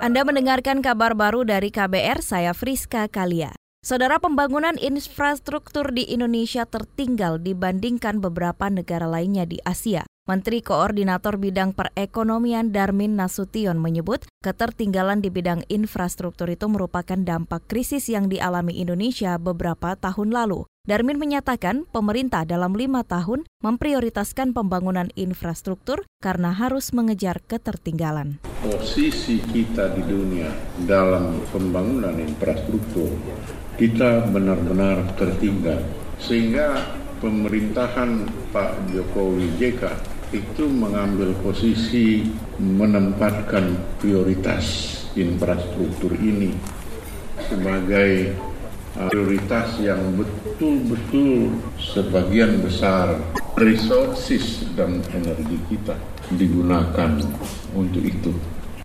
Anda mendengarkan kabar baru dari KBR, saya Friska Kalia. Saudara pembangunan infrastruktur di Indonesia tertinggal dibandingkan beberapa negara lainnya di Asia. Menteri Koordinator Bidang Perekonomian Darmin Nasution menyebut ketertinggalan di bidang infrastruktur itu merupakan dampak krisis yang dialami Indonesia beberapa tahun lalu. Darmin menyatakan pemerintah dalam lima tahun memprioritaskan pembangunan infrastruktur karena harus mengejar ketertinggalan. Posisi kita di dunia dalam pembangunan infrastruktur, kita benar-benar tertinggal. Sehingga pemerintahan Pak Jokowi JK itu mengambil posisi menempatkan prioritas infrastruktur ini sebagai prioritas yang betul-betul sebagian besar resources dan energi kita digunakan untuk itu.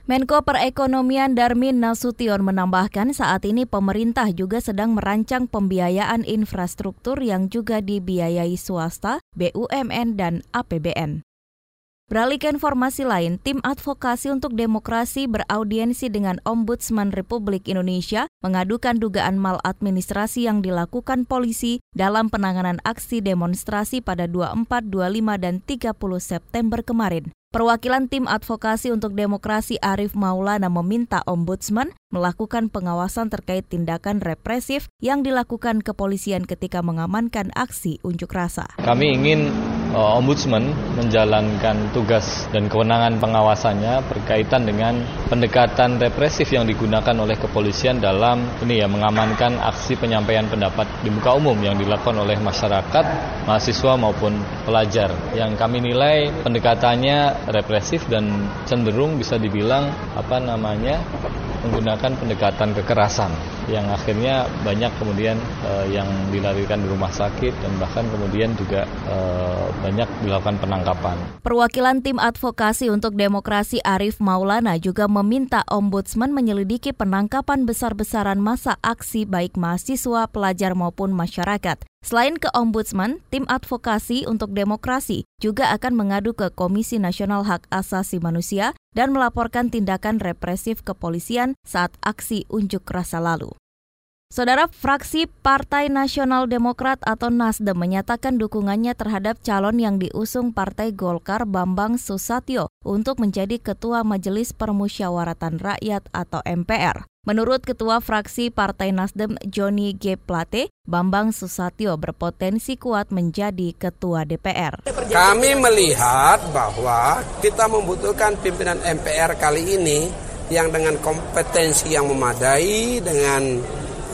Menko Perekonomian Darmin Nasution menambahkan saat ini pemerintah juga sedang merancang pembiayaan infrastruktur yang juga dibiayai swasta, BUMN, dan APBN. Beralih ke informasi lain, tim advokasi untuk demokrasi beraudiensi dengan Ombudsman Republik Indonesia mengadukan dugaan maladministrasi yang dilakukan polisi dalam penanganan aksi demonstrasi pada 24, 25, dan 30 September kemarin. Perwakilan tim advokasi untuk demokrasi Arif Maulana meminta Ombudsman melakukan pengawasan terkait tindakan represif yang dilakukan kepolisian ketika mengamankan aksi unjuk rasa. Kami ingin uh, Ombudsman menjalankan tugas dan kewenangan pengawasannya berkaitan dengan pendekatan represif yang digunakan oleh kepolisian dalam ini ya mengamankan aksi penyampaian pendapat di muka umum yang dilakukan oleh masyarakat, mahasiswa maupun pelajar. Yang kami nilai pendekatannya represif dan cenderung bisa dibilang apa namanya menggunakan pendekatan kekerasan yang akhirnya banyak kemudian uh, yang dilarikan di rumah sakit dan bahkan kemudian juga uh, banyak dilakukan penangkapan. Perwakilan tim advokasi untuk demokrasi Arif Maulana juga meminta Ombudsman menyelidiki penangkapan besar-besaran masa aksi baik mahasiswa, pelajar maupun masyarakat. Selain ke Ombudsman, tim advokasi untuk demokrasi juga akan mengadu ke Komisi Nasional Hak Asasi Manusia dan melaporkan tindakan represif kepolisian saat aksi unjuk rasa lalu. Saudara fraksi Partai Nasional Demokrat atau Nasdem menyatakan dukungannya terhadap calon yang diusung Partai Golkar Bambang Susatyo untuk menjadi Ketua Majelis Permusyawaratan Rakyat atau MPR. Menurut Ketua Fraksi Partai Nasdem Joni G. Plate, Bambang Susatyo berpotensi kuat menjadi Ketua DPR. Kami melihat bahwa kita membutuhkan pimpinan MPR kali ini yang dengan kompetensi yang memadai, dengan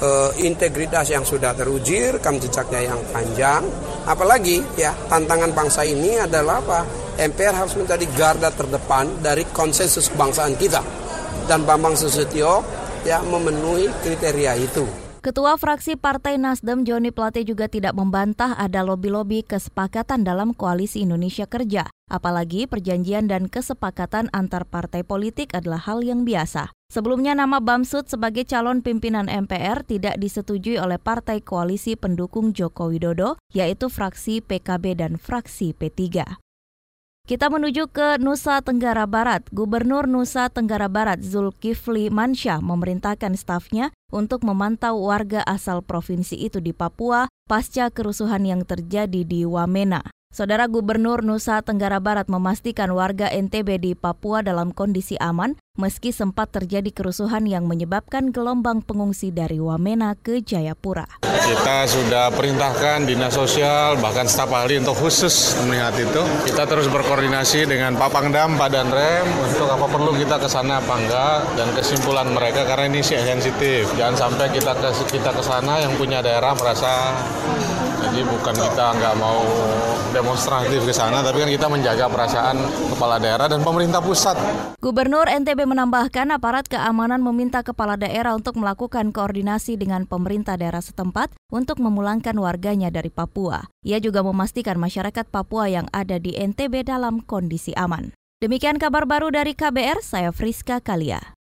uh, integritas yang sudah teruji, rekam jejaknya yang panjang. Apalagi ya tantangan bangsa ini adalah apa? MPR harus menjadi garda terdepan dari konsensus kebangsaan kita. Dan Bambang Susatyo ya memenuhi kriteria itu. Ketua fraksi Partai Nasdem Joni Plate juga tidak membantah ada lobi-lobi kesepakatan dalam Koalisi Indonesia Kerja. Apalagi perjanjian dan kesepakatan antar partai politik adalah hal yang biasa. Sebelumnya nama Bamsud sebagai calon pimpinan MPR tidak disetujui oleh partai koalisi pendukung Joko Widodo, yaitu fraksi PKB dan fraksi P3. Kita menuju ke Nusa Tenggara Barat. Gubernur Nusa Tenggara Barat Zulkifli Mansyah memerintahkan stafnya untuk memantau warga asal provinsi itu di Papua pasca kerusuhan yang terjadi di Wamena. Saudara Gubernur Nusa Tenggara Barat memastikan warga NTB di Papua dalam kondisi aman meski sempat terjadi kerusuhan yang menyebabkan gelombang pengungsi dari Wamena ke Jayapura. Kita sudah perintahkan dinas sosial bahkan staf ahli untuk khusus melihat itu. Kita terus berkoordinasi dengan Pak Pangdam, Pak Danrem untuk apa perlu kita ke sana apa enggak dan kesimpulan mereka karena ini sensitif. Jangan sampai kita ke kita ke sana yang punya daerah merasa jadi bukan kita nggak mau demonstratif ke sana, tapi kan kita menjaga perasaan kepala daerah dan pemerintah pusat. Gubernur NTB menambahkan aparat keamanan meminta kepala daerah untuk melakukan koordinasi dengan pemerintah daerah setempat untuk memulangkan warganya dari Papua. Ia juga memastikan masyarakat Papua yang ada di NTB dalam kondisi aman. Demikian kabar baru dari KBR, saya Friska Kalia.